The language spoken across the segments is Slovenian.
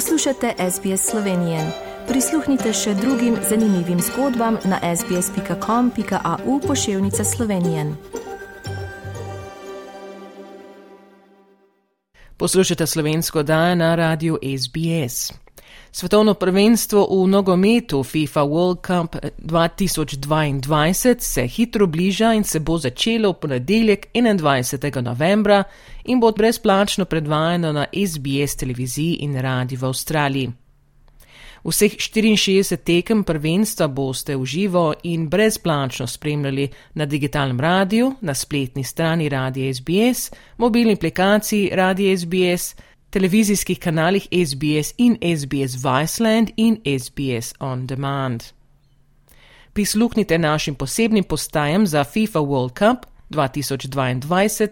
Poslušate SBS Slovenije. Prisluhnite še drugim zanimivim zgodbam na sbsp.com.au pošiljka Slovenije. Poslušate slovensko dajo na radiju SBS. Svetovno prvenstvo v nogometu FIFA World Cup 2022 se hitro bliža in se bo začelo v ponedeljek 21. novembra in bo brezplačno predvajano na SBS televiziji in radiju v Avstraliji. Vseh 64 tekem prvenstva boste v živo in brezplačno spremljali na digitalnem radiju, na spletni strani Radia SBS, mobilni aplikaciji Radia SBS, televizijskih kanalih SBS in SBS Viceland in SBS On Demand. Prisluhnite našim posebnim postajam za FIFA World Cup 2022,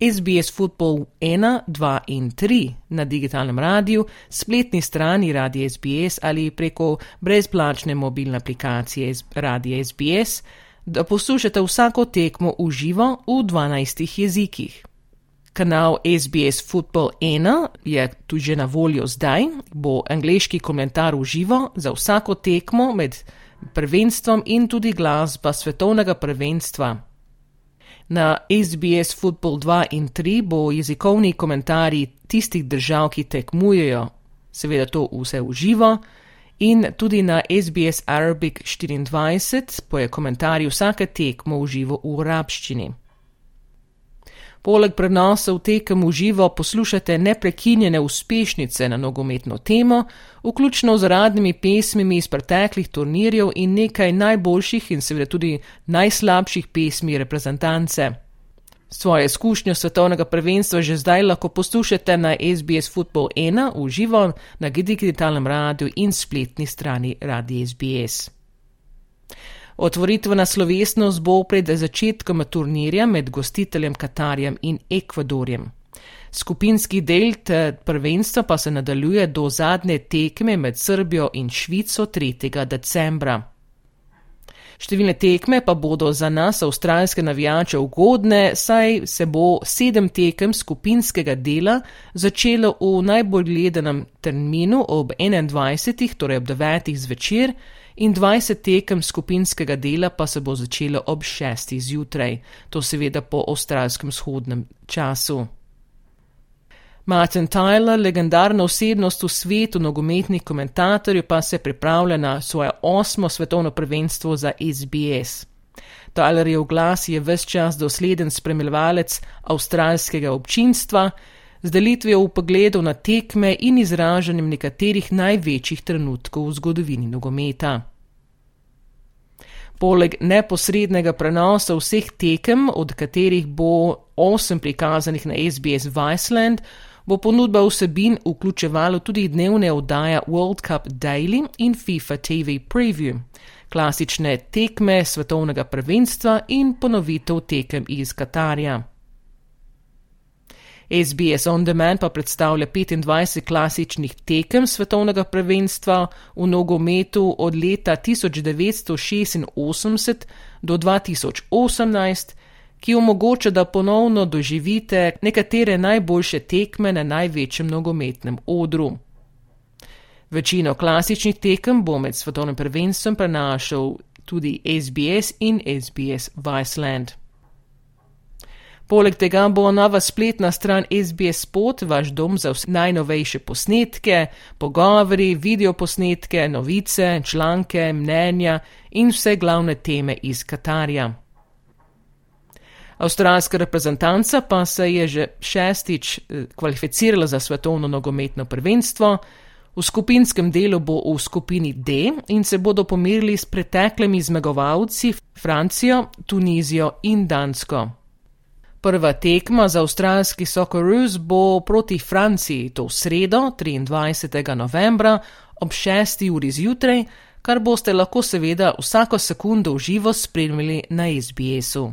SBS Football 1, 2 in 3 na digitalnem radiju, spletni strani Radia SBS ali preko brezplačne mobilne aplikacije Radia SBS, da poslušate vsako tekmo v živo v 12 jezikih. Kanal SBS Football 1 je tu že na voljo zdaj, bo angliški komentar v živo za vsako tekmo med prvenstvom in tudi glasba svetovnega prvenstva. Na SBS Football 2 in 3 bo jezikovni komentarji tistih držav, ki tekmujejo, seveda to vse v živo, in tudi na SBS Arabic 24 boje komentarji vsake tekmo v živo v arabščini. Poleg prenosov tekem v živo poslušate neprekinjene uspešnice na nogometno temo, vključno z radnimi pesmimi iz preteklih turnirjev in nekaj najboljših in seveda tudi najslabših pesmi reprezentance. Svoje izkušnje svetovnega prvenstva že zdaj lahko poslušate na SBS Football 1 v živo na digitalnem radiju in spletni strani Radi SBS. Otvoritvena slovesnost bo pred začetkom turnirja med gostiteljem Katarjem in Ekvadorjem. Skupinski del prvenstva pa se nadaljuje do zadnje tekme med Srbijo in Švico 3. decembra. Številne tekme pa bodo za nas, avstralske navijače, ugodne, saj se bo sedem tekem skupinskega dela začelo v najbolj gledanem terminu ob 21. torej ob 9. zvečer in 20 tekem skupinskega dela pa se bo začelo ob 6. zjutraj, to seveda po avstralskem shodnem času. Martin Tyler, legendarna osebnost v svetu nogometnih komentatorjev, pa se pripravlja na svoje osmo svetovno prvenstvo za SBS. Tyler je v glas je ves čas dosleden spremljevalec avstralskega občinstva, z delitvijo v pogledu na tekme in izražanjem nekaterih največjih trenutkov v zgodovini nogometa. Poleg neposrednega prenosa vseh tekem, od katerih bo osem prikazanih na SBS Viceland, bo ponudba vsebin vključevala tudi dnevne oddaje World Cup Daily in FIFA TV Preview, klasične tekme svetovnega prvenstva in ponovitev tekem iz Katarja. SBS On Demand pa predstavlja 25 klasičnih tekem svetovnega prvenstva v nogometu od leta 1986 do 2018, ki omogoča, da ponovno doživite nekatere najboljše tekme na največjem nogometnem odru. Večino klasičnih tekem bo med svetovnim prvenstvom prenašal tudi SBS in SBS Viceland. Poleg tega bo nova spletna stran SBS Spot vaš dom za vse najnovejše posnetke, pogovori, videoposnetke, novice, članke, mnenja in vse glavne teme iz Katarja. Avstralska reprezentanca pa se je že šestič eh, kvalificirala za svetovno nogometno prvenstvo. V skupinskem delu bo v skupini D in se bodo pomirili s preteklimi zmagovalci Francijo, Tunizijo in Dansko. Prva tekma za avstralski Socceroos bo proti Franciji to sredo, 23. novembra ob 6. uri zjutraj, kar boste lahko seveda vsako sekundo v živo spremljali na SBS-u.